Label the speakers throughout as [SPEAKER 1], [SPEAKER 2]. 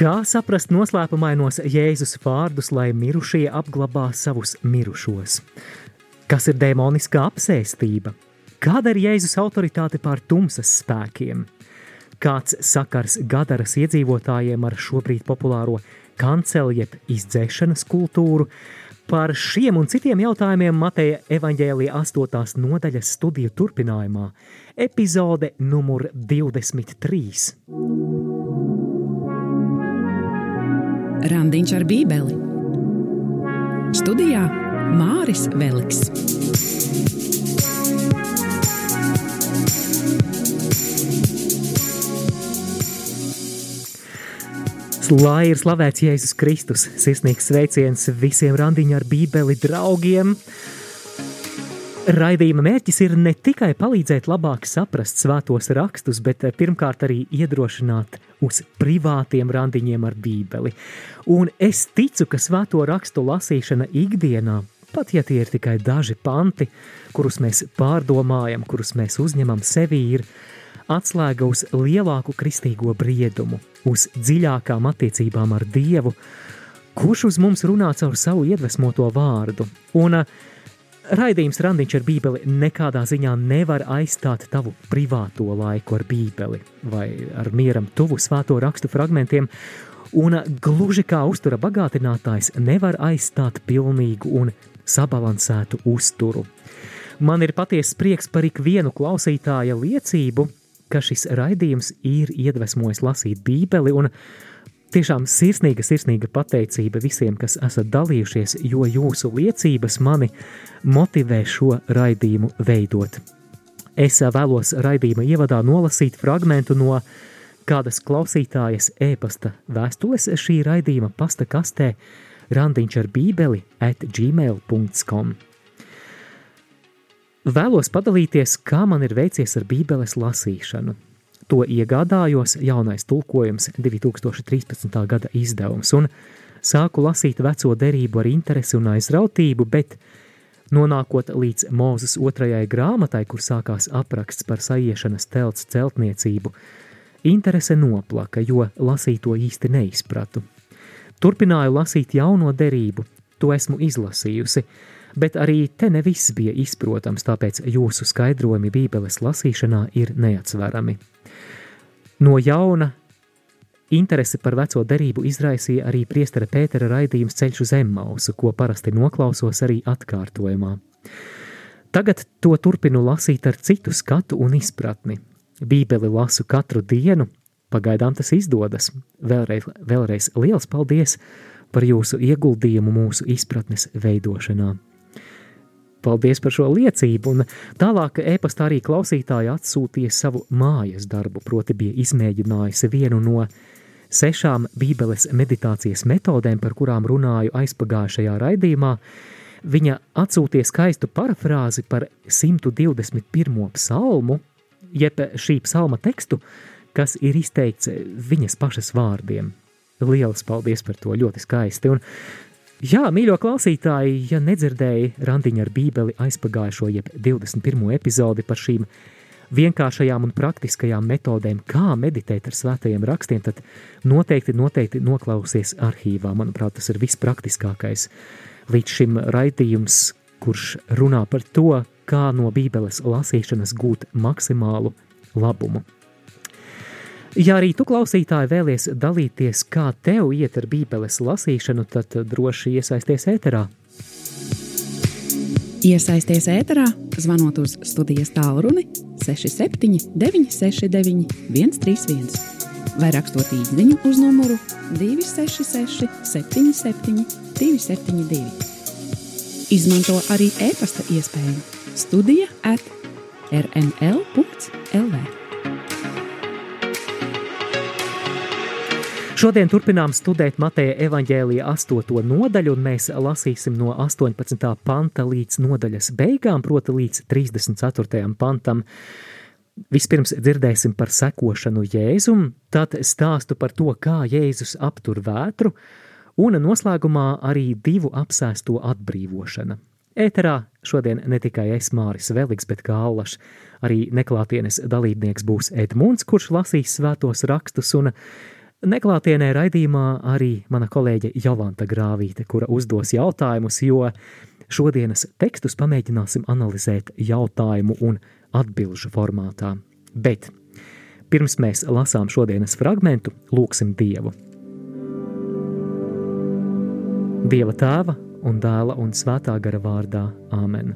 [SPEAKER 1] Kā saprast noslēpumainos Jēzus vārdus, lai mirušie apglabā savus mirušos? Kas ir demoniskā apsēstība? Kāda ir Jēzus autoritāte pār tumsas spēkiem? Kāds sakars Gadaras iedzīvotājiem ar šobrīd populāro kanceli jeb izdzēšanas kultūru? Par šiem un citiem jautājumiem Mateja evaņģēlija 8. nodaļas studiju turpinājumā, epizode numur 23.
[SPEAKER 2] Randiņš ar Bībeli. Studijā Māris Veliks.
[SPEAKER 1] Lai ir slavēts Jēzus Kristus, sirsnīgs sveiciens visiem randiņu ar Bībeli draugiem! Raidījuma mērķis ir ne tikai palīdzēt labāk saprast svētos rakstus, bet pirmkārt arī iedrošināt uz privātiem randiņiem ar Bībeli. Un es ticu, ka svēto rakstu lasīšana ikdienā, pat ja tie ir tikai daži panti, kurus mēs pārdomājam, kurus mēs uzņemam sevī, ir atslēga uz lielāku kristīgo briedumu, uz dziļākām attiecībām ar Dievu, kurš uz mums runā caur savu iedvesmoto vārdu. Un uh, Raidījums Randiņš ar Bībeli nekādā ziņā nevar aizstāt tavu privāto laiku ar Bībeli vai ar mieram tuvu svēto rakstu fragmentiem, un gluži kā uztura bagātinātājs nevar aizstāt pilnīgu un sabalansētu uzturu. Man ir patiesa prieks par ikvienu klausītāja liecību, ka šis raidījums ir iedvesmojis lasīt Bībeli un Tiešām sirsnīga, sirsnīga pateicība visiem, kas esat dalījušies, jo jūsu liecības mani motivē šo raidījumu veidot. Es vēlos raidījuma ievadā nolasīt fragmentu no kādas klausītājas e-pasta vēstules šī raidījuma pasta kastē randiņš ar bībeli at gmail.com. Vēlos padalīties, kā man ir veicies ar bībeles lasīšanu – to iegādājos jaunais tulkojums 2013. gada izdevums un sāku lasīt veco derību ar interesi un aizrautību, bet nonākot līdz Mūzes otrajai grāmatai, kur sākās apraksts par saiešanas telts celtniecību, interese noplaka, jo lasīto īsti neizpratu. Turpināju lasīt jauno derību, to esmu izlasījusi, bet arī te ne viss bija izprotams, tāpēc jūsu skaidrojumi Bībeles lasīšanā ir neatsverami. No jauna interesi par veco derību izraisīja arī priestera Pētera raidījums Ceļš uz Emmausu, ko parasti noklausos arī atkārtojumā. Tagad to turpinu lasīt ar citu skatu un izpratni. Bībeli lasu katru dienu, pagaidām tas izdodas. Vēlreiz, vēlreiz liels paldies par jūsu ieguldījumu mūsu izpratnes veidošanā. Paldies par šo liecību, un tālāk e-pastā arī klausītāji atsūtīja savu mājas darbu, proti bija izmēģinājusi vienu no sešām bībeles meditācijas metodēm, par kurām runāju aizpagājušajā raidījumā. Viņa atsūtīja skaistu parafrāzi par 121. psalmu, jeb šī psalma tekstu, kas ir izteikts viņas pašas vārdiem. Lielas paldies par to, ļoti skaisti. Un Jā, mīļo klausītāji, ja nedzirdēji randiņu ar bībeli aizpagājušo jeb 21. epizodi par šīm vienkāršajām un praktiskajām metodēm, kā meditēt ar svētajiem rakstiem, tad noteikti, noteikti noklausies arhīvā. Manuprāt, tas ir vispraktiskākais līdz šim raidījums, kurš runā par to, kā no bībeles lasīšanas gūt maksimālu labumu. Ja arī tu klausītāji vēlies dalīties, kā tev iet ar bībeles lasīšanu, tad droši iesaisties ēterā.
[SPEAKER 2] Iesaisties ēterā, zvanot uz studijas tālruni 67 969 131 vai rakstot īsiņu uz numuru 266 77 272. Izmanto arī e-pasta iespēju Studija at rml.lv.
[SPEAKER 1] Šodien turpinām studēt Mateja evaņģēlija 8. nodaļu, un mēs lasīsim no 18. panta līdz nodaļas beigām, proti līdz 34. pantam. Vispirms dzirdēsim par sekošanu Jēzum, tad stāstu par to, kā Jēzus aptur vētru, un noslēgumā arī divu apsēsto atbrīvošana. Ēterā šodien ne tikai es, Māris Veliks, bet kā Allaš, arī neklātienes dalībnieks būs Edmunds, kurš lasīs svētos rakstus, un Neklātienē raidījumā arī mana kolēģe Jolanta Grāvīte, kura uzdos jautājumus, jo šodienas tekstus pamēģināsim analizēt jautājumu un atbilžu formātā. Bet pirms mēs lasām šodienas fragmentu, lūksim Dievu. Dieva tēva un dēla un svētā gara vārdā Āmen.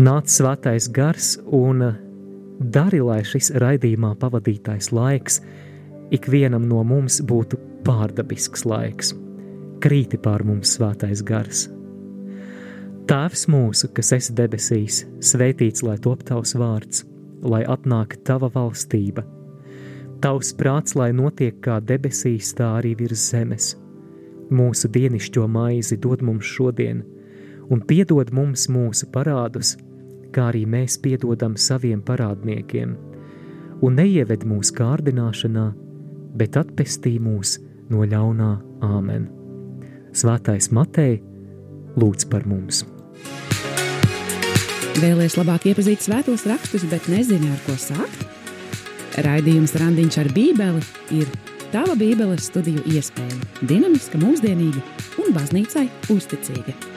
[SPEAKER 1] Nāc svētais gars un dari, lai šis raidījumā pavadītais laiks ikvienam no mums būtu pārdabisks laiks. Krīti pār mums svētais gars. Tēvs mūsu, kas esi debesīs, svētīts lai top tavs vārds, lai atnāk tava valstība. Tavs prāts, lai notiek kā debesīs, tā arī virs zemes. Mūsu dienascho maizi dod mums šodien, un piedod mums mūsu parādus, kā arī mēs piedodam saviem parādniekiem, un neieved mūsu kārdināšanā, bet atpestī mūs no ļaunā āmen. Svētais Matei lūdz par mums!
[SPEAKER 2] Vēlēs labāk iepazīt svētos rakstus, bet nezini, ar ko sākt? Raidījums Randiņš ar Bībeli ir tava Bībeles studiju iespēja, dinamiska, mūsdienīga un baznīcai uzticīga.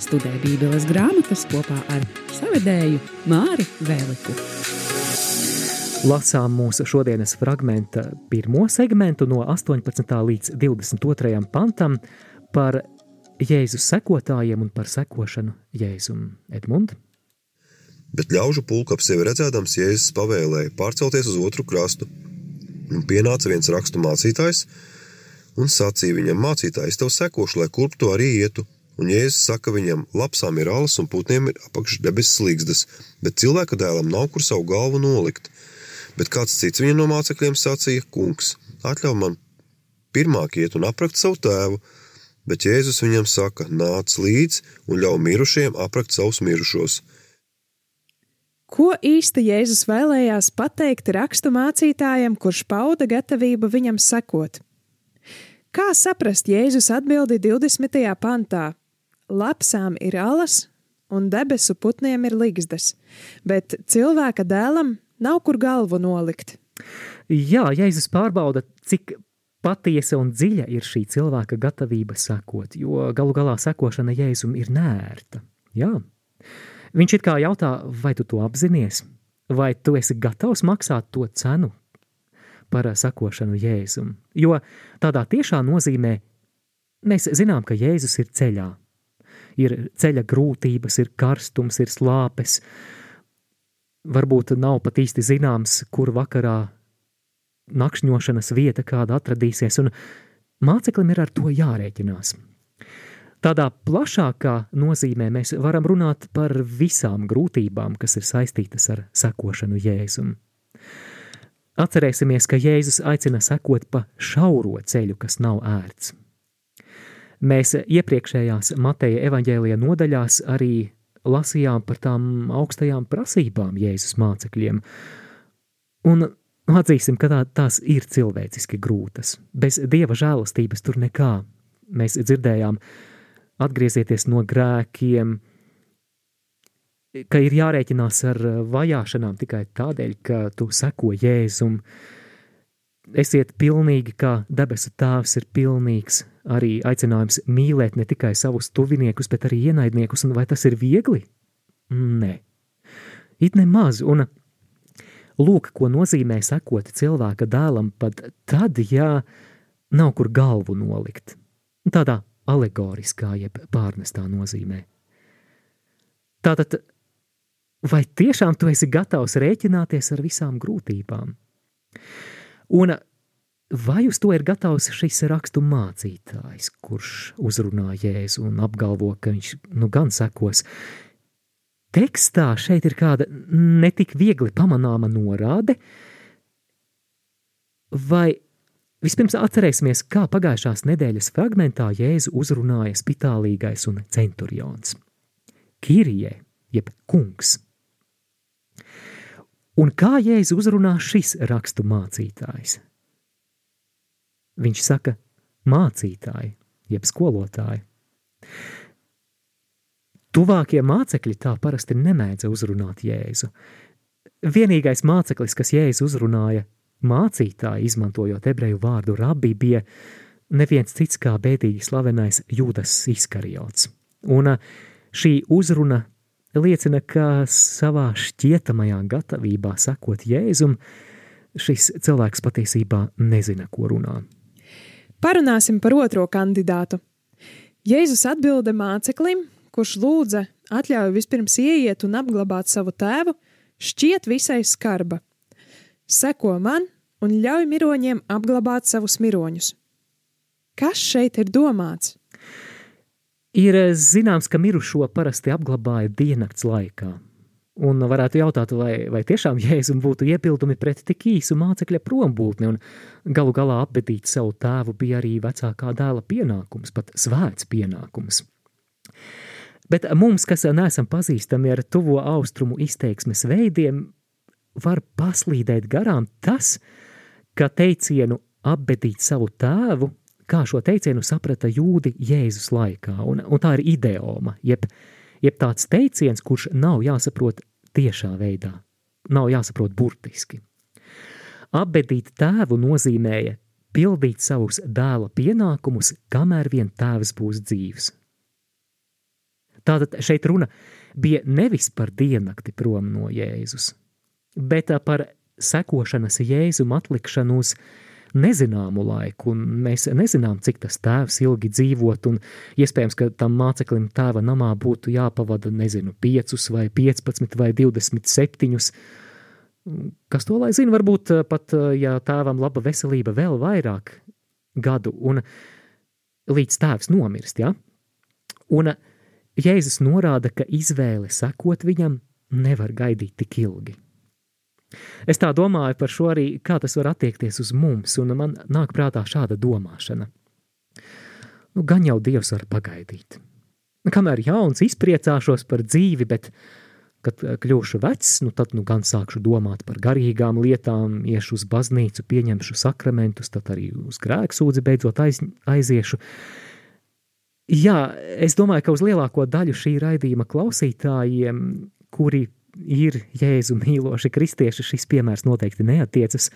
[SPEAKER 2] Studē Bībeles grāmatas kopā ar savedēju Māri Vēliku.
[SPEAKER 1] Lasām mūsu šodienas fragmenta pirmo segmentu no 18. līdz 22. pantam par Jēzus sekotājiem un par sekošanu Jēzum. Edmund?
[SPEAKER 3] Bet ļaužu pulka ap sevi redzēdams, Jēzus pavēlēja pārcelties uz otru krastu. Un pienāca viens rakstu mācītājs un sacīja viņam: Mācītājs, tev sekošu, lai kurp tu arī ietu. Un Jēzus saka viņam, lapsām ir alas un putniem ir apakš debesis slīgstas, bet cilvēka dēlam nav kur savu galvu nolikt. Bet kāds cits viņa no mācekļiem sacīja, kungs, atļauj man pirmāk iet un aprakt savu tēvu, bet Jēzus viņam saka, nāc līdzi un ļauj mirušiem aprakt savus mirušos.
[SPEAKER 4] Ko īsti Jēzus vēlējās pateikt rakstu mācītājam, kurš pauda gatavību viņam sekot? Kā saprast Jēzus atbildi 20. pantā? Lapsām ir alas un debesu putniem ir ligzdas, bet cilvēka dēlam nav kur galvu nolikt.
[SPEAKER 1] Jā, Jēzus pārbauda, cik patiesa un dziļa ir šī cilvēka gatavība sekot, jo galu galā sekošana Jēzum ir nērta. Jā. Viņš it kā jautā, vai tu to apzinies, vai tu esi gatavs maksāt to cenu par sekošanu Jēzum. Jo tādā tiešā nozīmē mēs zinām, ka Jēzus ir ceļā. Ir ceļa grūtības, ir karstums, ir slāpes, varbūt nav pat īsti zināms, kur vakarā nakšņošanas vieta kāda atradīsies, un māceklim ir ar to jārēķinās. Tādā plašākā nozīmē mēs varam runāt par visām grūtībām, kas ir saistītas ar sekošanu Jēzum. Atcerēsimies, ka Jēzus aicina sekot pa šauro ceļu, kas nav ērts. Mēs iepriekšējās Mateja evaņģēlija nodaļās arī lasījām par tām augstajām prasībām Jēzus mācekļiem. Un atzīsim, ka tā, tās ir cilvēciski grūtas. Bez dieva žēlastības tur nekā. Mēs dzirdējām, atgriezieties no grēkiem, ka ir jārēķinās ar vajāšanām tikai tādēļ, ka tu seko Jēzum. Esiet pilnīgi, kā debesu tēvs ir pilnīgs, arī aicinājums mīlēt ne tikai savus tuviniekus, bet arī ienaidniekus, un vai tas ir viegli? Nē, it nemaz, un lūk, ko nozīmē sekot cilvēka dēlam pat tad, ja nav kur galvu nolikt. Tādā alegoriskā, jeb pārnestā nozīmē. Tātad, vai tiešām tu esi gatavs rēķināties ar visām grūtībām? Un Vai uz to ir gatavs šis rakstu mācītājs, kurš uzrunā Jēzu un apgalvo, ka viņš nu gan sekos? Tekstā šeit ir kāda netik viegli pamanāma norāde, vai vispirms atcerēsimies, kā pagājušās nedēļas fragmentā Jēzu uzrunāja spitālīgais un centurions. Kirie, jeb kungs. Un kā Jēzu uzrunā šis rakstu mācītājs? Viņš saka, mācītāji, jeb skolotāji. Tuvākie mācekļi tā parasti nemēdza uzrunāt Jēzu. Vienīgais māceklis, kas Jēzu uzrunāja, mācītāji, izmantojot ebreju vārdu rabbi, bija neviens cits kā bēdīgi slavenais Jūdas Iskariots. Un šī uzruna liecina, ka savā šķietamajā gatavībā sekot Jēzum, šis cilvēks patiesībā nezina, ko runā.
[SPEAKER 4] Parunāsim par otro kandidātu. Jēzus atbilda māceklim, kurš lūdza atļauju vispirms ieiet un apglabāt savu tēvu, šķiet visai skarba. Seko man un ļauj miroņiem apglabāt savus miroņus. Kas šeit ir domāts?
[SPEAKER 1] Ir zināms, ka mirušo parasti apglabāja diennakts laikā. Un varētu jautāt, vai, vai tiešām Jēzum būtu iebildumi pret tik īsu mācekļa prombūtni, un galu galā apbedīt savu tēvu bija arī vecākā dēla pienākums, pat svēts pienākums. Bet mums, kas neesam pazīstami ar tuvo austrumu izteiksmes veidiem, var paslīdēt garām tas, ka teicienu apbedīt savu tēvu, kā šo teicienu saprata jūdi Jēzus laikā, un, un tā ir ideoma, jeb jeb tāds teiciens, kurš nav jāsaprot tiešā veidā, nav jāsaprot burtiski. Apbedīt tēvu nozīmēja pildīt savus dēla pienākumus, kamēr vien tēvs būs dzīvs. Tātad šeit runa bija nevis par diennakti prom no Jēzus, bet par sekošanas Jēzum atlikšanu uz nezināmu laiku, un mēs nezinām, cik tas tēvs ilgi dzīvot, un iespējams, ka tam māceklim tēva namā būtu jāpavada, nezinu, 5 vai 15 vai 27. Kas to lai zina, varbūt eh, pat, eh, ja tēvam laba veselība vēl vairāk gadu, un līdz tēvs nomirst, ja? Un Jēzus norāda, ka izvēle sekot viņam nevar gaidīt tik ilgi. Es tā domāju par šo arī, kā tas var attiekties uz mums, un man nāk prātā šāda domāšana. Nu, gan jau Dievs var pagaidīt. Kamēr jauns izpriecāšos par dzīvi, bet, kad eh, kļūšu vecs, nu tad nu gan sākšu domāt par garīgām lietām, iešu uz baznīcu, pieņemšu sakramentus, tad arī uz grēksūdzi beidzot aiz, aiziešu. Jā, es domāju, ka uz lielāko daļu šī raidījuma klausītājiem, kuri ir Jēzu mīloši kristieši, šis piemērs noteikti neatiecas.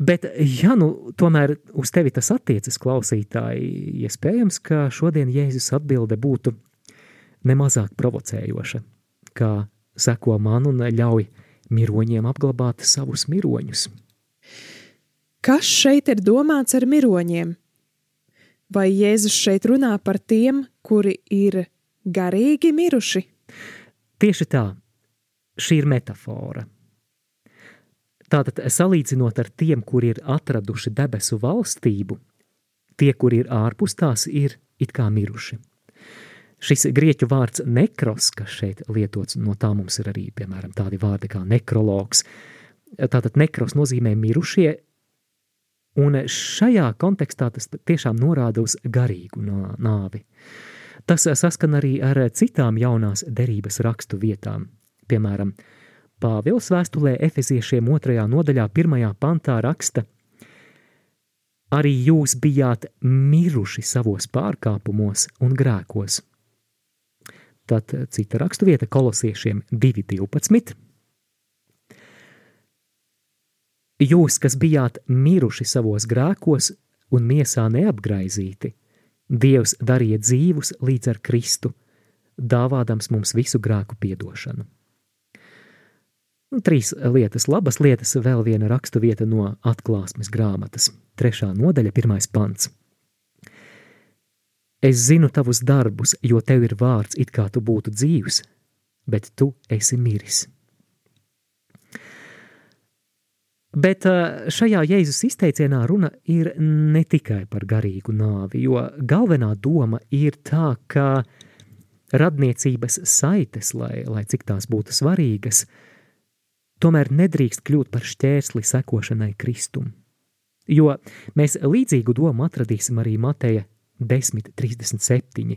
[SPEAKER 1] Bet, ja nu tomēr uz tevi tas attiecas, klausītāji, iespējams, ka šodien Jēzus atbilde būtu nemazāk provocējoša, kā seko man un ļauj miroņiem apglabāt savus miroņus.
[SPEAKER 4] Kas šeit ir domāts ar miroņiem? Vai Jēzus šeit runā par tiem, kuri ir garīgi miruši?
[SPEAKER 1] Tieši tā, šī ir metāfora. Tātad, salīdzinot ar tiem, kuri ir atraduši debesu valstību, tie, kuri ir ārpus tās, ir it kā miruši. Šis grieķu vārds nekros, kas šeit lietots, no tā mums ir arī, piemēram, tādi vārdi kā nekrologs. Tātad nekros nozīmē mirušie, un šajā kontekstā tas tiešām norāda uz garīgu nāvi. Tas saskan arī ar citām jaunās derības rakstu vietām. Piemēram, Pāvils vēstulē Efeziešiem otrajā nodaļā pirmajā pantā raksta Arī jūs bijāt miruši savos pārkāpumos un grēkos. Tad cita raksturvieta kolosiešiem 2.12. Jūs, kas bijāt miruši savos grēkos un miesā neapgraizīti, Dievs darīja dzīvus līdz ar Kristu, dāvādams mums visu grēku piedošanu. Nu, trīs lietas, labas lietas, vēl viena rakstu vieta no atklāsmes grāmatas, trešā nodaļa, pirmais pants. Es zinu tavus darbus, jo tev ir vārds, it kā tu būtu dzīvs, bet tu esi miris. Bet šajā Jēzus izteicienā runa ir ne tikai par garīgu nāvi, jo galvenā doma ir tā, ka radniecības saites, lai, lai cik tās būtu svarīgas, tomēr nedrīkst kļūt par šķērsli sekošanai Kristum. Jo mēs līdzīgu domu atradīsim arī Mateja 10.37,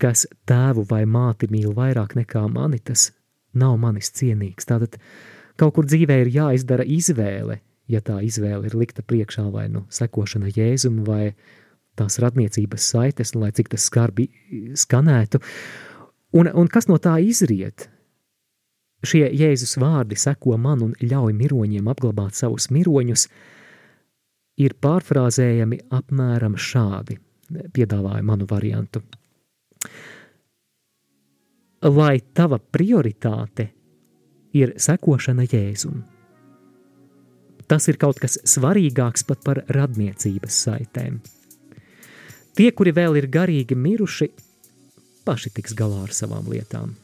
[SPEAKER 1] kas tēvu vai māti mīl vairāk nekā mani, tas nav manis cienīgs. Tātad Kaut kur dzīvē ir jāizdara izvēle, ja tā izvēle ir likta priekšā vai nu sekošana jēzum vai tās radniecības saites, lai cik tas skarbi skanētu. Un, un kas no tā izriet? Šie Jēzus vārdi seko man un ļauj miroņiem apglabāt savus miroņus, ir pārfrāzējami apmēram šādi. Piedāvāja manu variantu. Lai tava prioritāte ir sekošana Jēzum. Tas ir kaut kas svarīgāks pat par radniecības saitēm. Tie, kuri vēl ir garīgi miruši, paši tiks galā ar savām lietām.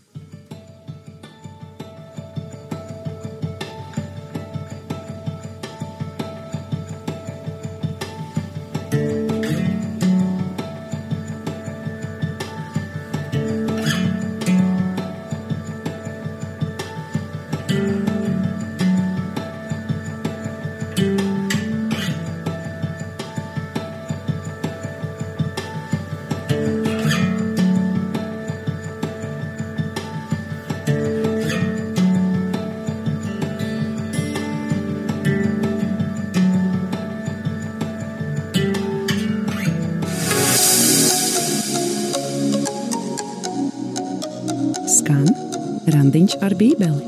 [SPEAKER 2] Randiņš ar bībeli.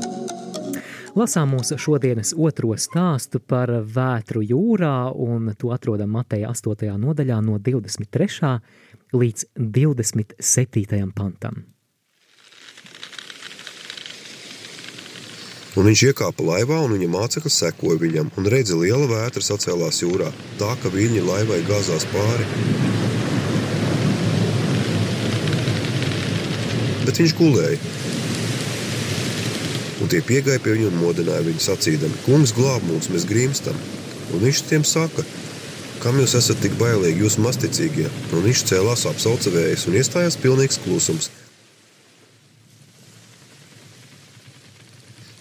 [SPEAKER 1] Lasām mūsu šodienas otro stāstu par vētru jūrā, un to atrodam Mateja 8. nodaļā no 23. līdz 27. pantam.
[SPEAKER 3] Un viņš iekāpa laivā, un viņa mācekļi sekoja viņam, un redzi, liela vētra sacēlās jūrā, tā ka viņi laivai gāzās pāri. Bet viņš gulēja. Un tie piegāja pie viņa un modināja viņu sacīdami: Kungs glāb mūs, mēs grimstam. Un viņš tiem saka: Kam jūs esat tik bailīgi, jūs masticīgie? Un viņš cēlās apsauca vējas un iestājās pilnīgs klusums.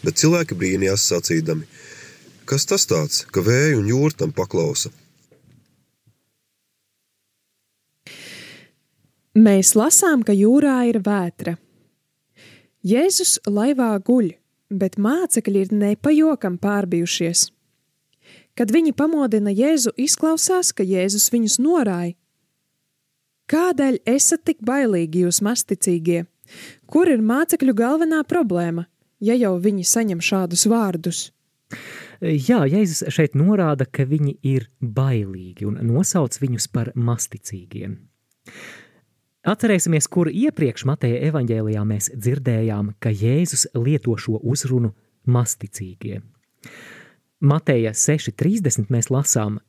[SPEAKER 3] Bet cilvēki brīnījās sacīdami: Kas tas tāds, ka vēju un jūra tam paklausa?
[SPEAKER 4] Mēs lasām, ka jūrā ir vētra. Jēzus laivā guļ, bet mācekļi ir nepajokam pārbijušies. Kad viņi pamodina Jēzu, izklausās, ka Jēzus viņus norāja. Kādēļ esat tik bailīgi, jūs masticīgie? Kur ir mācekļu galvenā problēma, ja jau viņi saņem šādus vārdus?
[SPEAKER 1] Jā, Jēzus šeit norāda, ka viņi ir bailīgi un nosauc viņus par masticīgiem. Atcerēsimies, kur iepriekš Mateja evaņģēlijā mēs dzirdējām, ka Jēzus lieto šo uzrunu masticīgie. Mateja 6.30 mēs lasām,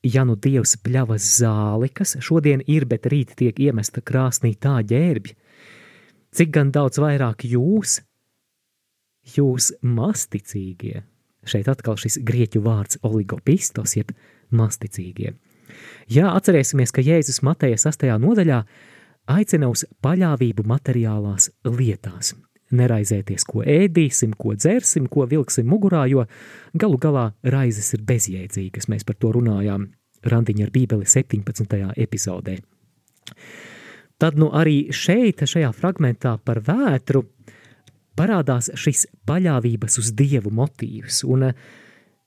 [SPEAKER 1] ja nu Dievs pļavas zāli, kas šodien ir, bet rīt tiek iemesta krāsnī tā ģērbj, cik gan daudz vairāk jūs, jūs masticīgie. Šeit atkal šis grieķu vārds oligopistos, jeb masticīgie. Jā, atcerēsimies, ka Jēzus Mateja 6. nodaļā aicina uz paļāvību materiālās lietās. Neraizēties, ko ēdīsim, ko dzersim, ko vilksim mugurā, jo galu galā raizes ir bezjēdzīgas. Mēs par to runājām Randiņa ar Bībeli 17. epizodē. Tad nu arī šeit, šajā fragmentā par vētru, parādās šis paļāvības uz Dievu motīvs. Un,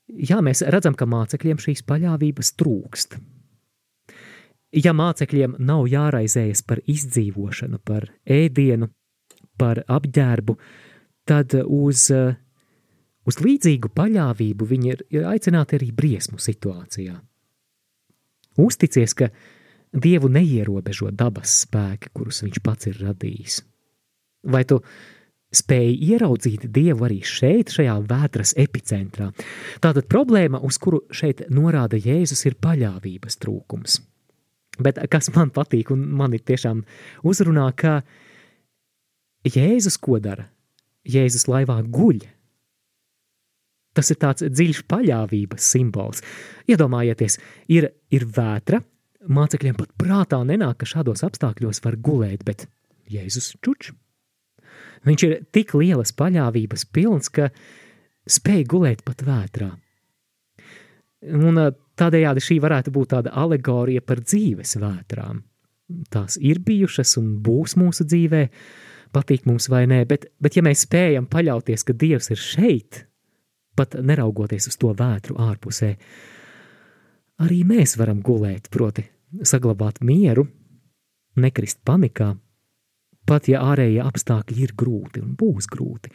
[SPEAKER 1] jā, mēs redzam, ka mācekļiem šīs paļāvības trūkst. Ja mācekļiem nav jāraizējas par izdzīvošanu, par ēdienu, par apģērbu, tad uz, uz līdzīgu paļāvību viņi ir, ir aicināti arī briesmu situācijā. Uzticies, ka Dievu neierobežo dabas spēki, kurus viņš pats ir radījis. Vai tu spēji ieraudzīt Dievu arī šeit, šajā vētras epicentrā? Tātad problēma, uz kuru šeit norāda Jēzus, ir paļāvības trūkums. Bet kas man patīk un man ir tiešām uzrunā, ka Jēzus ko dara? Jēzus laivā guļ. Tas ir tāds dziļš paļāvības simbols. Iedomājieties, ir, ir vētra, mācekļiem pat prātā nenāk, ka šādos apstākļos var gulēt, bet Jēzus čuč. Viņš ir tik lielas paļāvības pilns, ka spēj gulēt pat vētrā. Un tādējādi šī varētu būt tāda alegorija par dzīves vētrām. Tās ir bijušas un būs mūsu dzīvē, patīk mums vai nē, bet, bet ja mēs spējam paļauties, ka Dievs ir šeit, pat neraugoties uz to vētru ārpusē, arī mēs varam gulēt, proti saglabāt mieru, nekrist panikā, pat ja ārējie apstākļi ir grūti un būs grūti.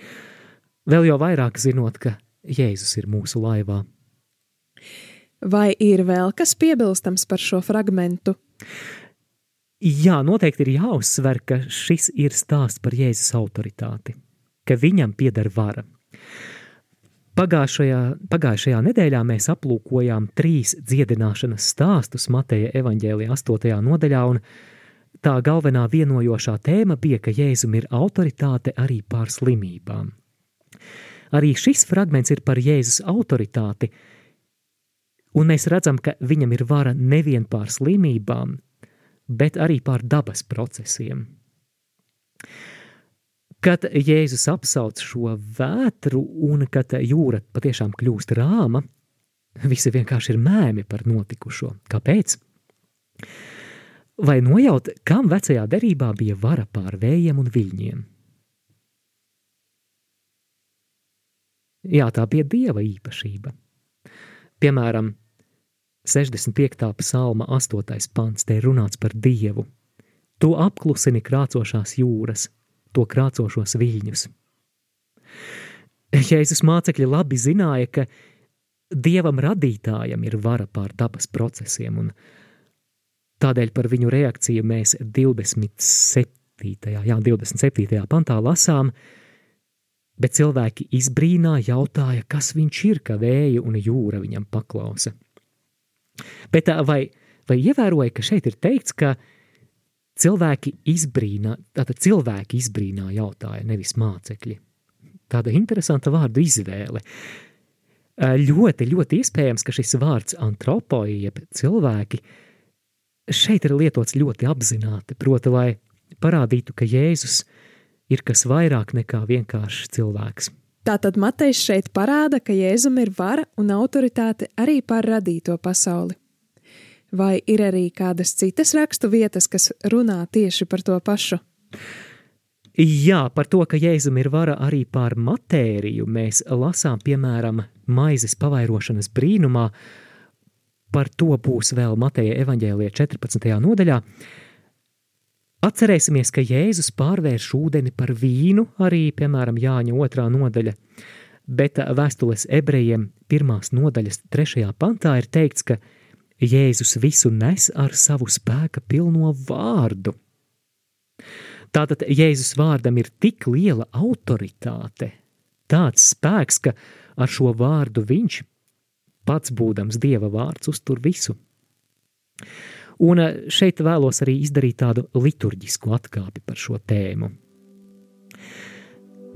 [SPEAKER 1] Vēl jau vairāk zinot, ka Jēzus ir mūsu laivā.
[SPEAKER 4] Vai ir vēl kas piebilstams par šo fragmentu?
[SPEAKER 1] Jā, noteikti ir jāuzsver, ka šis ir stāsts par Jēzus autoritāti, ka viņam pieder vara. Pagājušajā, pagājušajā nedēļā mēs aplūkojām trīs dziedināšanas stāstus Mateja evaņģēlija 8. nodaļā, un tā galvenā vienojošā tēma bija, ka Jēzum ir autoritāte arī pār slimībām. Arī šis fragments ir par Jēzus autoritāti, un mēs redzam, ka viņam ir vara nevien pār slimībām, bet arī pār dabas procesiem. Kad Jēzus apsauc šo vētru un kad jūra patiešām kļūst rāma, visi vienkārši ir mēmi par notikušo. Kāpēc? Vai nojaut, kam vecajā derībā bija vara pār vējiem un viļņiem? Jā, tā bija dieva īpašība. Piemēram, 65. psalma 8. pants, te ir runāts par Dievu. Tu apklusini krācošās jūras, to krācošos viļņus. Jēzus mācekļi labi zināja, ka Dievam radītājam ir vara pār dabas procesiem, un tādēļ par viņu reakciju mēs 27. Jā, 27. pantā lasām, bet cilvēki izbrīnā jautāja, kas viņš ir, ka vēja un jūra viņam paklausa. Bet vai, vai ievēroja, ka šeit ir teikts, ka cilvēki izbrīnā, tātad cilvēki izbrīnā jautāja, nevis mācekļi. Tāda interesanta vārdu izvēle. Ļoti, ļoti iespējams, ka šis vārds antropoja, jeb cilvēki, šeit ir lietots ļoti apzināti, proti, lai parādītu, ka Jēzus ir kas vairāk nekā vienkārši cilvēks.
[SPEAKER 4] Tātad Matejs šeit parāda, ka Jēzum ir vara un autoritāte arī pār radīto pasauli. Vai ir arī kādas citas rakstu vietas, kas runā tieši par to pašu?
[SPEAKER 1] Jā, par to, ka Jēzum ir vara arī pār matēriju, mēs lasām, piemēram, maizes pavairošanas brīnumā. Par to būs vēl Mateja evaņģēlija 14. nodaļā. Atcerēsimies, ka Jēzus pārvērš ūdeni par vīnu, arī, piemēram, Jāņa otrā nodaļa, bet vēstules ebrejiem pirmās nodaļas trešajā pantā ir teikts, ka Jēzus visu nes ar savu spēka pilno vārdu. Tātad Jēzus vārdam ir tik liela autoritāte, tāds spēks, ka ar šo vārdu viņš, pats būdams Dieva vārds, uztur visu. Un eh, šeit vēlos arī izdarīt tādu liturģisku atkāpi par šo tēmu.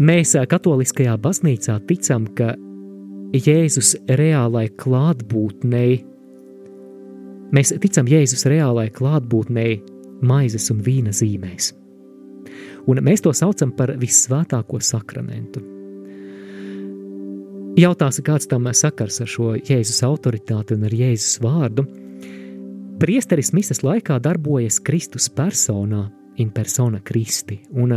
[SPEAKER 1] Mēs eh, katoliskajā baznīcā ticam, ka Jēzus reālai klātbūtnei, mēs ticam Jēzus reālai klātbūtnei maizes un vīna zīmēs. Un mēs to saucam par vissvētāko sakramentu. Jautāsi, kāds tam sakars ar šo Jēzus autoritāti un ar Jēzus vārdu – Priesteris misas laikā darbojas Kristus personā, in persona Kristi, un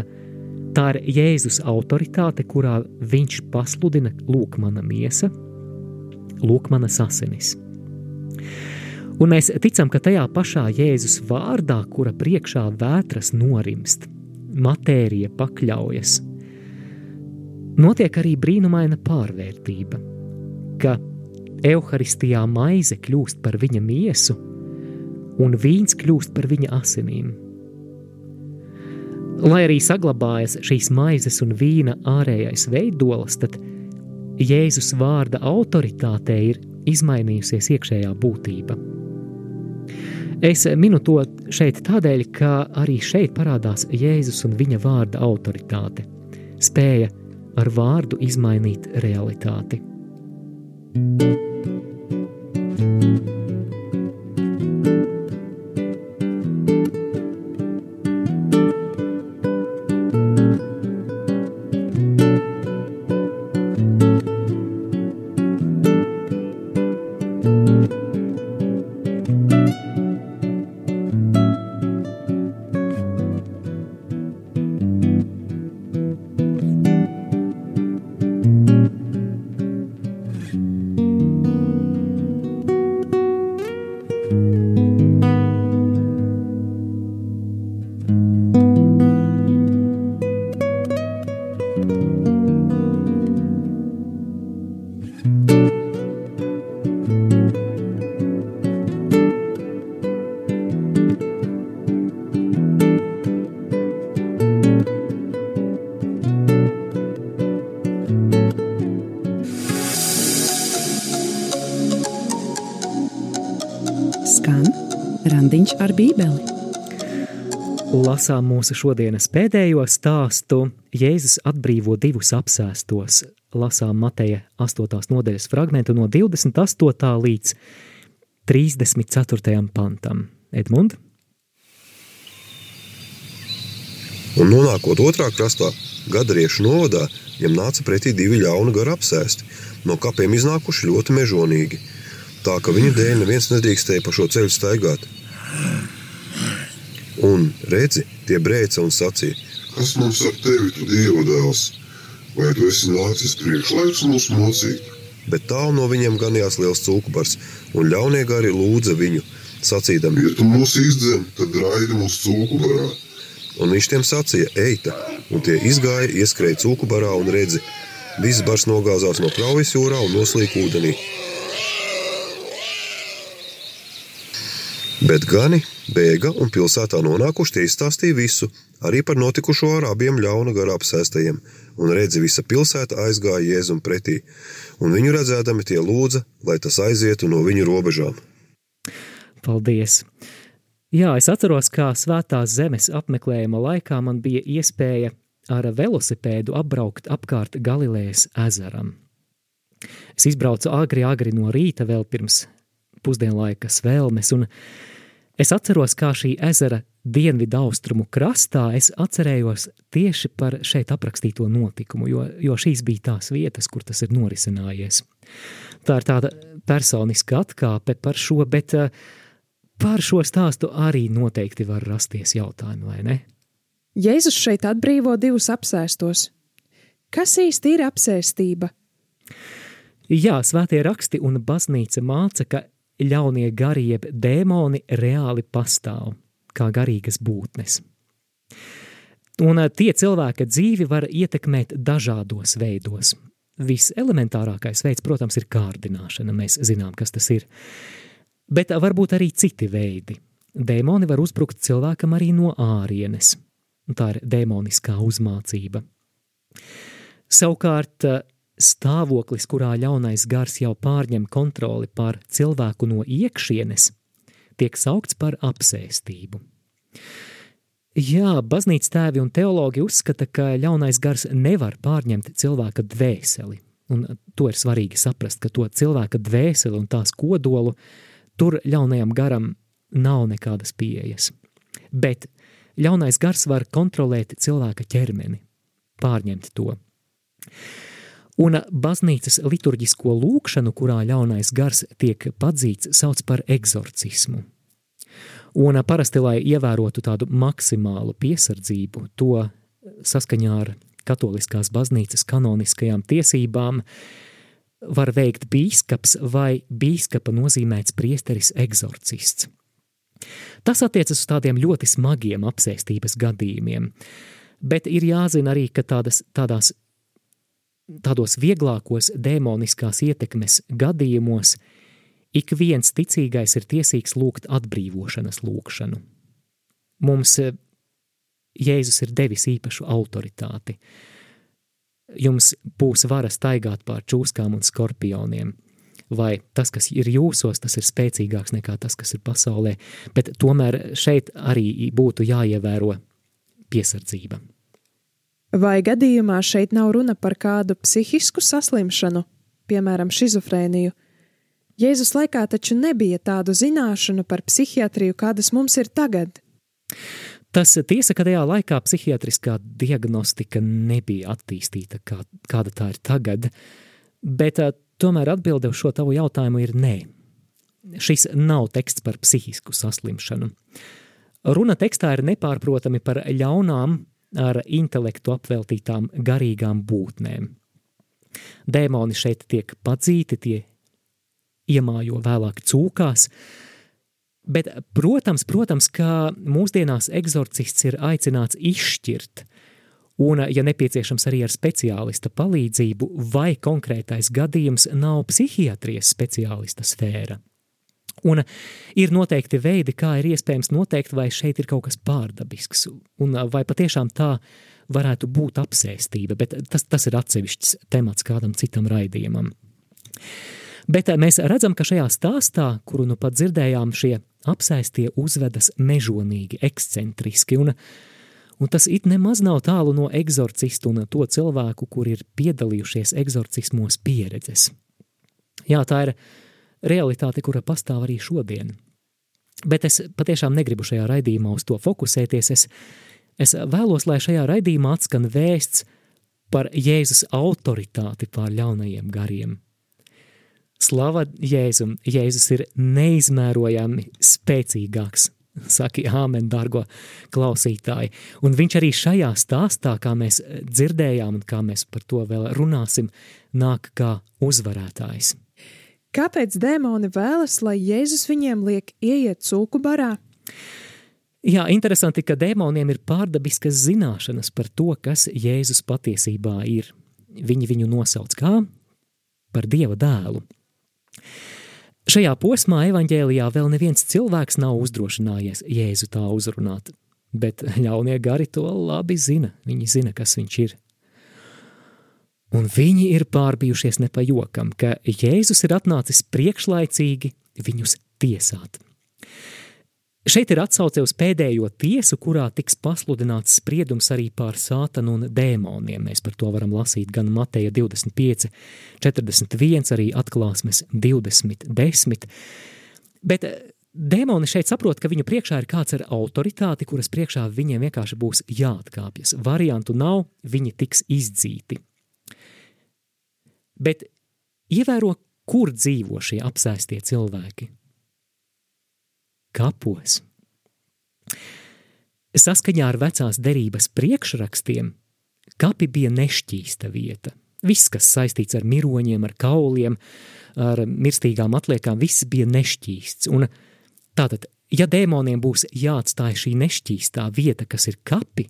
[SPEAKER 1] tā ir Jēzus autoritāte, kurā viņš pasludina lūk mana miesa, lūk mana asinis. Un mēs ticam, ka tajā pašā Jēzus vārdā, kura priekšā vētras norimst, matērija pakļaujas, notiek arī brīnumaina pārvērtība, ka Euharistijā maize kļūst par viņa miesu, un vīns kļūst par viņa asinīm. Lai arī saglabājas šīs maizes un vīna ārējais veidols, tad Jēzus vārda autoritātei ir izmainījusies iekšējā būtība. Es minu to šeit tādēļ, ka arī šeit parādās Jēzus un viņa vārda autoritāte, spēja ar vārdu izmainīt realitāti. thank you
[SPEAKER 2] Randiņš ar Bībeli.
[SPEAKER 1] Lasām mūsu šodienas pēdējo stāstu. Jēzus atbrīvo divus apsēstos. Lasām Mateja 8. nodaļas fragmentu no 28. līdz 34. pantam. Edmund?
[SPEAKER 3] Un nonākot otrā krastā, gadariešu novadā, viņam nāca pretī divi ļauni gari apsēsti, no kapiem iznākuši ļoti mežonīgi, tā ka viņu dēļ neviens nedrīkstēja pa šo ceļu staigāt. Un redzi, tie brēca un sacīja:
[SPEAKER 5] Kas mums ar tevi, tu dieva dēls? Vai tu esi nācis priekšlaiks mūs mocīt?
[SPEAKER 3] Bet tālu no viņiem ganījās liels cūkubars, un ļaunie gari lūdza viņu, sacīdami:
[SPEAKER 5] Ja tu mūs izdzen, tad raidi mūs cūku barā.
[SPEAKER 3] Un viņš tiem sacīja: Eita! Un tie izgāja, ieskrēja cūku barā un redzi. Viss bars nogāzās no kraujas jūrā un noslīd ūdenī. Bet gani bēga un pilsētā nonākuši tie izstāstīja visu, arī par notikušo ar abiem ļauna garā apsēstajiem. Un redzi, visa pilsēta aizgāja Jēzum pretī, un viņu redzēdami tie lūdza, lai tas aizietu no viņu robežām.
[SPEAKER 1] Paldies! Jā, es atceros, kā svētās zemes apmeklējuma laikā man bija iespēja ar velosipēdu apbraukt apkārt Galilejas ezeram. Es izbraucu agri, agri no rīta vēl pirms pusdienlaikas vēlmes, un es atceros, kā šī ezera dienvidu austrumu krastā es atcerējos tieši par šeit aprakstīto notikumu, jo, jo šīs bija tās vietas, kur tas ir norisinājies. Tā ir tāda personiska atkāpe par šo, bet uh, par šo stāstu arī noteikti var rasties jautājumi, vai ne?
[SPEAKER 4] Jēzus šeit atbrīvo divus apsēstos. Kas īsti ir apsēstība?
[SPEAKER 1] Jā, svētie raksti un baznīca māca, ka ļaunie gari jeb dēmoni reāli pastāv kā garīgas būtnes. Un tie cilvēka dzīvi var ietekmēt dažādos veidos. Viselementārākais veids, protams, ir kārdināšana. Mēs zinām, kas tas ir. Bet var būt arī citi veidi. Dēmoni var uzbrukt cilvēkam arī no ārienes. Tā ir dēmoniskā uzmācība. Savukārt, stāvoklis, kurā ļaunais gars jau pārņem kontroli pār cilvēku no iekšienes, tiek saukts par apsēstību. Jā, baznīcas tēvi un teologi uzskata, ka ļaunais gars nevar pārņemt cilvēka dvēseli, un to ir svarīgi saprast, ka to cilvēka dvēseli un tās kodolu tur ļaunajam garam nav nekādas pieejas. Bet ļaunais gars var kontrolēt cilvēka ķermeni, pārņemt to. Un baznīcas liturģisko lūkšanu, kurā ļaunais gars tiek padzīts, sauc par eksorcismu. Un parasti, lai ievērotu tādu maksimālu piesardzību, to saskaņā ar katoliskās baznīcas kanoniskajām tiesībām, var veikt bīskaps vai bīskapa nozīmēts priesteris eksorcists. Tas attiecas uz tādiem ļoti smagiem apsēstības gadījumiem, bet ir jāzina arī, ka tādas, tādās, tādos vieglākos dēmoniskās ietekmes gadījumos ik viens ticīgais ir tiesīgs lūgt atbrīvošanas lūgšanu. Mums eh, Jēzus ir devis īpašu autoritāti – jums būs vara staigāt pār čūskām un skorpioniem. Vai tas, kas ir jūsos, tas ir spēcīgāks nekā tas, kas ir pasaulē, bet tomēr šeit arī būtu jāievēro piesardzība.
[SPEAKER 4] Vai gadījumā šeit nav runa par kādu psihisku saslimšanu, piemēram, šizofrēniju? Jēzus laikā taču nebija tādu zināšanu par psihiatriju, kādas mums ir tagad.
[SPEAKER 1] Tas tiesa, ka tajā laikā psihiatriskā diagnostika nebija attīstīta, kā, kāda tā ir tagad, bet tomēr atbilde uz šo tavu jautājumu ir nē. Šis nav teksts par psihisku saslimšanu. Runa tekstā ir nepārprotami par ļaunām, ar intelektu apveltītām garīgām būtnēm. Dēmoni šeit tiek padzīti, tie iemājo vēlāk cūkās, Bet, protams, protams, ka mūsdienās eksorcists ir aicināts izšķirt, un, ja nepieciešams, arī ar speciālista palīdzību, vai konkrētais gadījums nav psihiatrijas speciālista sfēra. Un ir noteikti veidi, kā ir iespējams noteikt, vai šeit ir kaut kas pārdabisks, un vai patiešām tā varētu būt apsēstība, bet tas, tas ir atsevišķs temats kādam citam raidījumam. Bet mēs redzam, ka šajā stāstā, kuru nu pat dzirdējām, šie apsēstie uzvedas mežonīgi, ekscentriski, un, un tas it nemaz nav tālu no eksorcistu un to cilvēku, kur ir piedalījušies eksorcismos pieredzes. Jā, tā ir realitāte, kura pastāv arī šodien. Bet es patiešām negribu šajā raidījumā uz to fokusēties. Es, es vēlos, lai šajā raidījumā atskan vēsts par Jēzus autoritāti pār ļaunajiem gariem. Slava Jēzum! Jēzus ir neizmērojami spēcīgāks, saki āmen, dargo klausītāji. Un viņš arī šajā stāstā, kā mēs dzirdējām un kā mēs par to vēl runāsim, nāk kā uzvarētājs.
[SPEAKER 4] Kāpēc dēmoni vēlas, lai Jēzus viņiem liek ieiet cūku barā?
[SPEAKER 1] Jā, interesanti, ka dēmoniem ir pārdabiskas zināšanas par to, kas Jēzus patiesībā ir. Viņi viņu nosauc kā par Dieva dēlu. Šajā posmā evaņģēlijā vēl neviens cilvēks nav uzdrošinājies Jēzu tā uzrunāt, bet ļaunie gari to labi zina, viņi zina, kas viņš ir. Un viņi ir pārbijušies ne pa jokam, ka Jēzus ir atnācis priekšlaicīgi viņus tiesāt. Šeit ir atsauce uz pēdējo tiesu, kurā tiks pasludināts spriedums arī pār sātanu un dēmoniem. Mēs par to varam lasīt gan Mateja 25, 41, arī atklāsmes 20, 10. Bet eh, dēmoni šeit saprot, ka viņu priekšā ir kāds ar autoritāti, kuras priekšā viņiem vienkārši būs jāatkāpjas. Variantu nav, viņi tiks izdzīti. Bet ievēro, kur dzīvo šie apsēstie cilvēki. Kapos. Saskaņā ar vecās derības priekšrakstiem, kapi bija nešķīsta vieta. Viss, kas saistīts ar miroņiem, ar kauliem, ar mirstīgām atliekām, viss bija nešķīsts. Un tātad, ja dēmoniem būs jāatstāj šī nešķīstā vieta, kas ir kapi,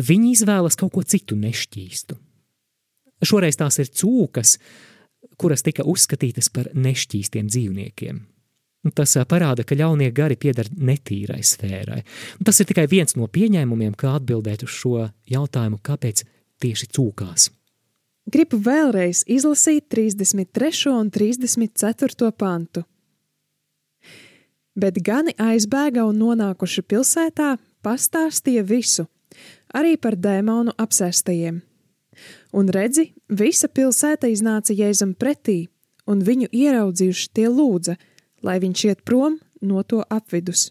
[SPEAKER 1] viņi izvēlas kaut ko citu nešķīstu. Šoreiz tās ir cūkas, kuras tika uzskatītas par nešķīstiem dzīvniekiem. Tas parāda, ka ļaunie gari pieder netīrai sfērai. Tas ir tikai viens no pieņēmumiem, kā atbildēt uz šo jautājumu, kāpēc tieši cūkās.
[SPEAKER 4] Gribu vēlreiz izlasīt 33. un 34. pantu. Bet gani aizbēga un nonākuši pilsētā, pastāstīja visu, arī par dēmonu apsēstajiem Un redzi, visa pilsēta iznāca Jēzum pretī, un viņu ieraudzījuši tie lūdza, lai viņš iet prom no to apvidus.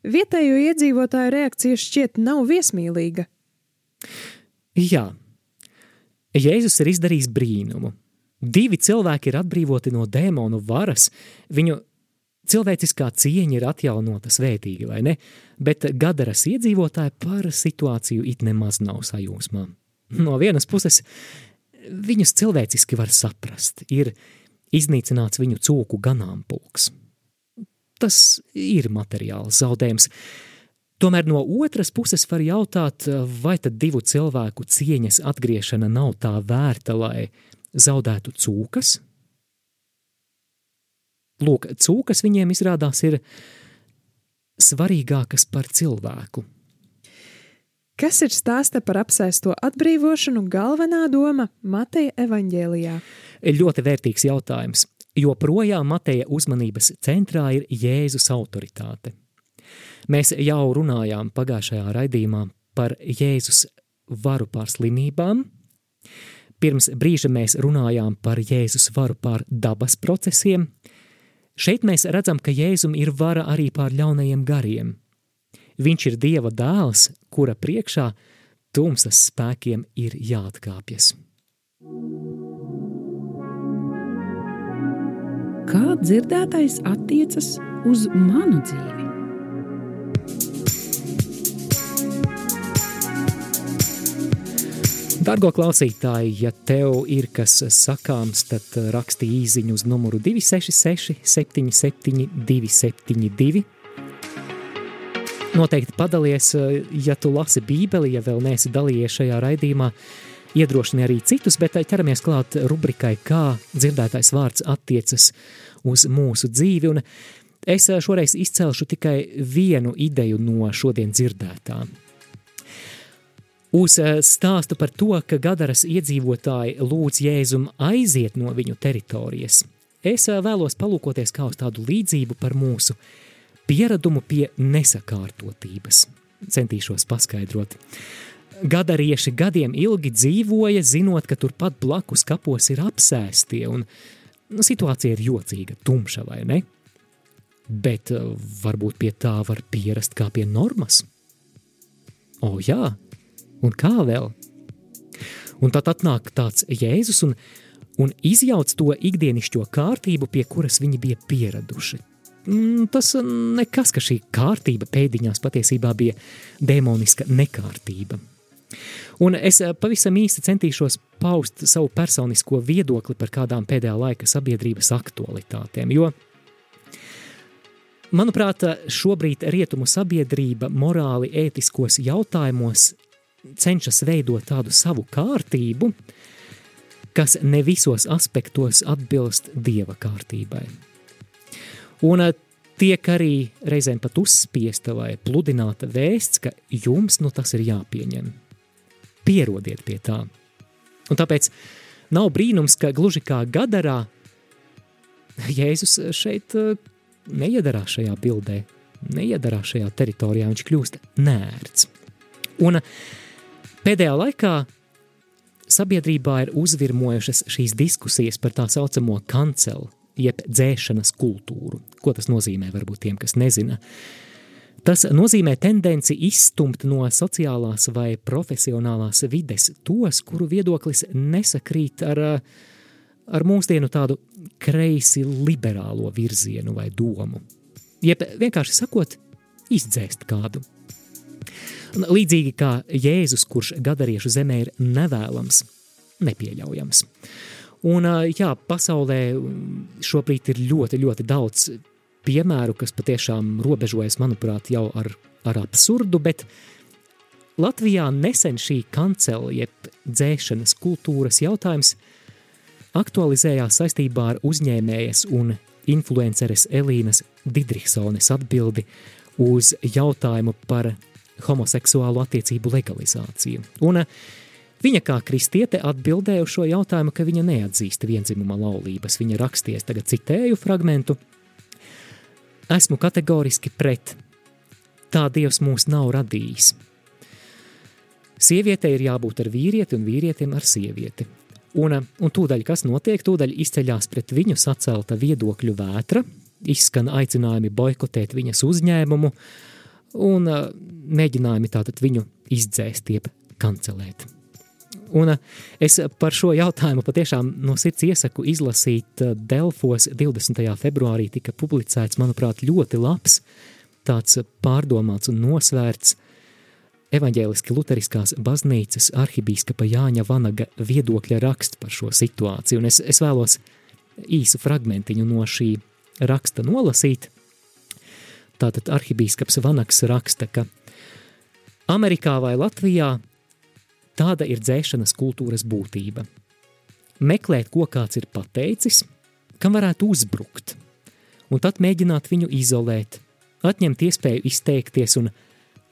[SPEAKER 4] Vietējo iedzīvotāju reakcija šķiet nav viesmīlīga.
[SPEAKER 1] Jā, Jēzus ir izdarījis brīnumu. Divi cilvēki ir atbrīvoti no dēmonu varas, viņu cilvēciskā cieņa ir atjaunota svētīgi, vai ne? Bet Gadaras iedzīvotāji par situāciju it nemaz nav sajūsmā. No vienas puses, viņus cilvēciski var saprast, ir iznīcināts viņu cūku ganāmpulks. Tas ir materiāls zaudējums. Tomēr no otras puses var jautāt, vai tad divu cilvēku cieņas atgriešana nav tā vērta, lai zaudētu cūkas? Lūk, cūkas viņiem izrādās ir svarīgākas par cilvēku –
[SPEAKER 4] Kas ir stāsta par apsēsto atbrīvošanu galvenā doma Mateja evaņģēlijā?
[SPEAKER 1] Ļoti vērtīgs jautājums, jo projām Mateja uzmanības centrā ir Jēzus autoritāte. Mēs jau runājām pagājušajā raidījumā par Jēzus varu pār slimībām. Pirms brīža mēs runājām par Jēzus varu pār dabas procesiem. Šeit mēs redzam, ka Jēzum ir vara arī pār ļaunajiem gariem – Viņš ir Dieva dēls, kura priekšā tumsas spēkiem ir jāatkāpjas.
[SPEAKER 2] Kā dzirdētais attiecas uz manu dzīvi?
[SPEAKER 1] Dargo klausītāji, ja tev ir kas sakāms, tad raksti īsiņu uz numuru 266, 77, 272 Noteikti padalies, eh, ja tu lasi Bībeli, ja vēl neesi dalījies šajā raidījumā, iedrošini arī citus, bet eh, ķeramies klāt rubrikai, kā dzirdētais vārds attiecas uz mūsu dzīvi. Un es eh, šoreiz izcelšu tikai vienu ideju no šodien dzirdētām. Uz stāstu par to, ka Gadaras iedzīvotāji lūdz Jēzum aiziet no viņu teritorijas, es vēlos palūkoties kā uz tādu līdzību par mūsu pieradumu pie nesakārtotības. Centīšos paskaidrot. Gadarieši gadiem ilgi dzīvoja, zinot, ka turpat blakus kapos ir apsēstie, un nu, situācija ir jocīga, tumša vai ne? Bet varbūt pie tā var pierast kā pie normas. O jā, un kā vēl? Un tad atnāk tāds Jēzus un, un izjauc to ikdienišķo kārtību, pie kuras viņi bija pieraduši. Mm, tas nekas, ka šī kārtība pēdiņās patiesībā bija demoniska nekārtība. Un es pavisam īsti centīšos paust savu personisko viedokli par kādām pēdējā laika sabiedrības aktualitātēm, jo, manuprāt, šobrīd rietumu sabiedrība morāli ētiskos jautājumos cenšas veidot tādu savu kārtību, kas ne visos aspektos atbilst dieva kārtībai. Un eh, tiek arī reizēm pat uzspiesta vai pludināta vēsts, ka jums nu tas ir jāpieņem. Pierodiet pie tā. Un tāpēc nav brīnums, ka gluži kā gadarā Jēzus šeit eh, neiedarās šajā bildē, neiedarās šajā teritorijā, viņš kļūst nērts. Un pēdējā laikā sabiedrībā ir uzvirmojušas šīs diskusijas par tā saucamo kancelu, jeb dzēšanas kultūru. Ko tas nozīmē, varbūt tiem, kas nezina? Tas nozīmē tendenci izstumt no sociālās vai profesionālās vides tos, kuru viedoklis nesakrīt ar, ar mūsdienu tādu kreisi liberālo virzienu vai domu. Jeb vienkārši sakot, izdzēst kādu. Līdzīgi kā Jēzus, kurš gadariešu zemē ir nevēlams, nepieļaujams. Un, jā, pasaulē šobrīd ir ļoti, ļoti daudz piemēru, kas patiešām robežojas, manuprāt, jau ar, ar absurdu, bet Latvijā nesen šī kancela, jeb dzēšanas kultūras jautājums aktualizējās saistībā ar uzņēmējas un influenceres Elīnas Didriksones atbildi uz jautājumu par homoseksuālu attiecību legalizāciju. Un Viņa kā kristiete atbildēja uz šo jautājumu, ka viņa neatzīst vienzimuma laulības. Viņa raksties, tagad citēju fragmentu. Esmu kategoriski pret. Tā Dievs mūs nav radījis. Sievietei ir jābūt ar vīrieti un vīrietim ar sievieti. Un, un tūdaļ, kas notiek, tūdaļ izceļās pret viņu sacelta viedokļu vētra, izskan aicinājumi boikotēt viņas uzņēmumu un mēģinājumi tātad viņu izdzēst, jeb kancelēt. Un eh, es par šo jautājumu patiešām no sirds iesaku izlasīt eh, Delfos 20. februārī tika publicēts, manuprāt, ļoti labs, tāds pārdomāts un nosvērts evaņģēliski luteriskās baznīcas arhibīskapa Jāņa Vanaga viedokļa raksts par šo situāciju, un es, es vēlos īsu fragmentiņu no šī raksta nolasīt. Tātad arhibīskaps Vanags raksta, ka Amerikā vai Latvijā Tāda ir dzēšanas kultūras būtība. Meklēt, ko kāds ir pateicis, kam varētu uzbrukt, un tad mēģināt viņu izolēt, atņemt iespēju izteikties un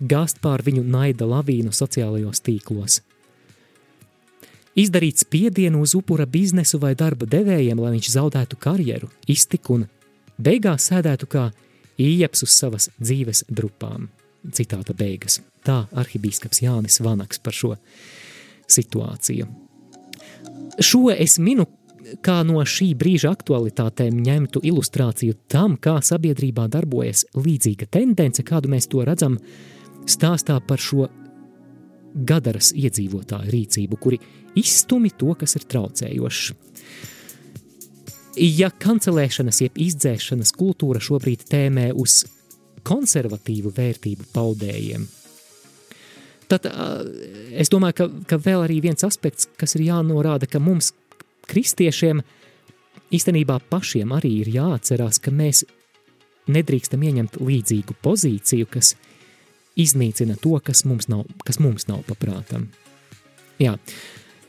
[SPEAKER 1] gāzt pār viņu naida lavīnu sociālajos tīklos. Izdarīt spiedienu uz upura biznesu vai darba devējiem, lai viņš zaudētu karjeru, iztiku un beigās sēdētu kā ieps uz savas dzīves drupām. Citāta beigas. Tā arhibīskaps Jānis Vanaks par šo situāciju. Šo es minu kā no šī brīža aktualitātēm ņemtu ilustrāciju tam, kā sabiedrībā darbojas līdzīga tendence, kādu mēs to redzam stāstā par šo gadaras iedzīvotāju rīcību, kuri izstumi to, kas ir traucējošs. Ja kancelēšanas, jeb izdzēšanas kultūra šobrīd tēmē uz konservatīvu vērtību paudējiem – Tad es domāju, ka, ka vēl arī viens aspekts, kas ir jānorāda, ka mums, kristiešiem, īstenībā pašiem arī ir jāatcerās, ka mēs nedrīkstam ieņemt līdzīgu pozīciju, kas iznīcina to, kas mums nav, kas mums nav paprātam. Jā,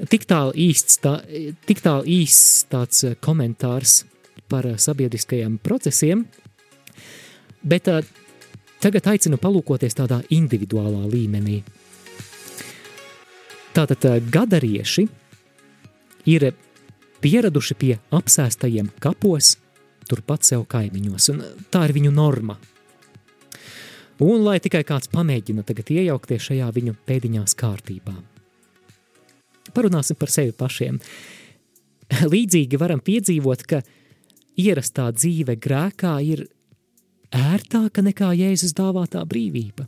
[SPEAKER 1] tik tālu īsts, tā, tik tālu īsts tāds komentārs par sabiedriskajiem procesiem, bet tagad aicinu palūkoties tādā individuālā līmenī – Tātad gadarieši ir pieraduši pie apsēstajiem kapos, turpat sev kaimiņos, un tā ir viņu norma. Un lai tikai kāds pamēģina tagad iejaukties šajā viņu pēdiņās kārtībā. Parunāsim par sevi pašiem. Līdzīgi varam piedzīvot, ka ierastā dzīve grēkā ir ērtāka nekā Jēzus dāvātā brīvība.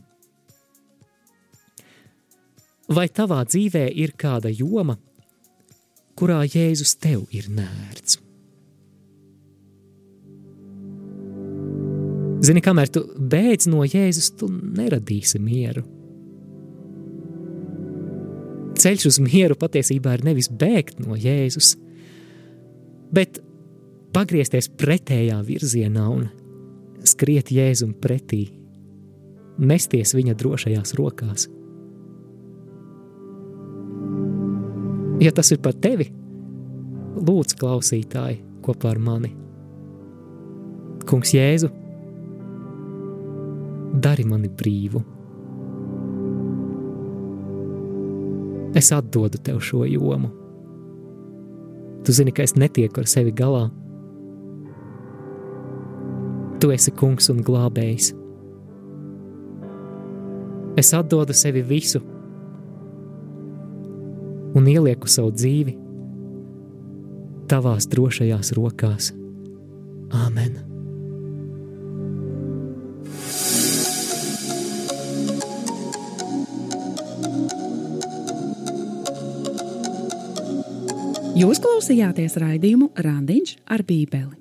[SPEAKER 1] Vai tavā dzīvē ir kāda joma, kurā Jēzus tev ir nērts? Zini, kamēr tu bēdz no Jēzus, tu neradīsi mieru. Ceļš uz mieru patiesībā ir nevis bēgt no Jēzus, bet pagriezties pretējā virzienā un skriet Jēzum pretī, mesties viņa drošajās rokās. Ja tas ir par tevi, lūdzu, klausītāji, kopā ar mani. Kungs Jēzu, dari mani brīvu. Es atdodu tev šo jomu. Tu zini, ka es netieku ar sevi galā. Tu esi kungs un glābējs. Es atdodu sevi visu un ielieku savu dzīvi tavās drošajās rokās. Āmen!
[SPEAKER 2] Jūs klausījāties raidījumu Randiņš ar Bībeli.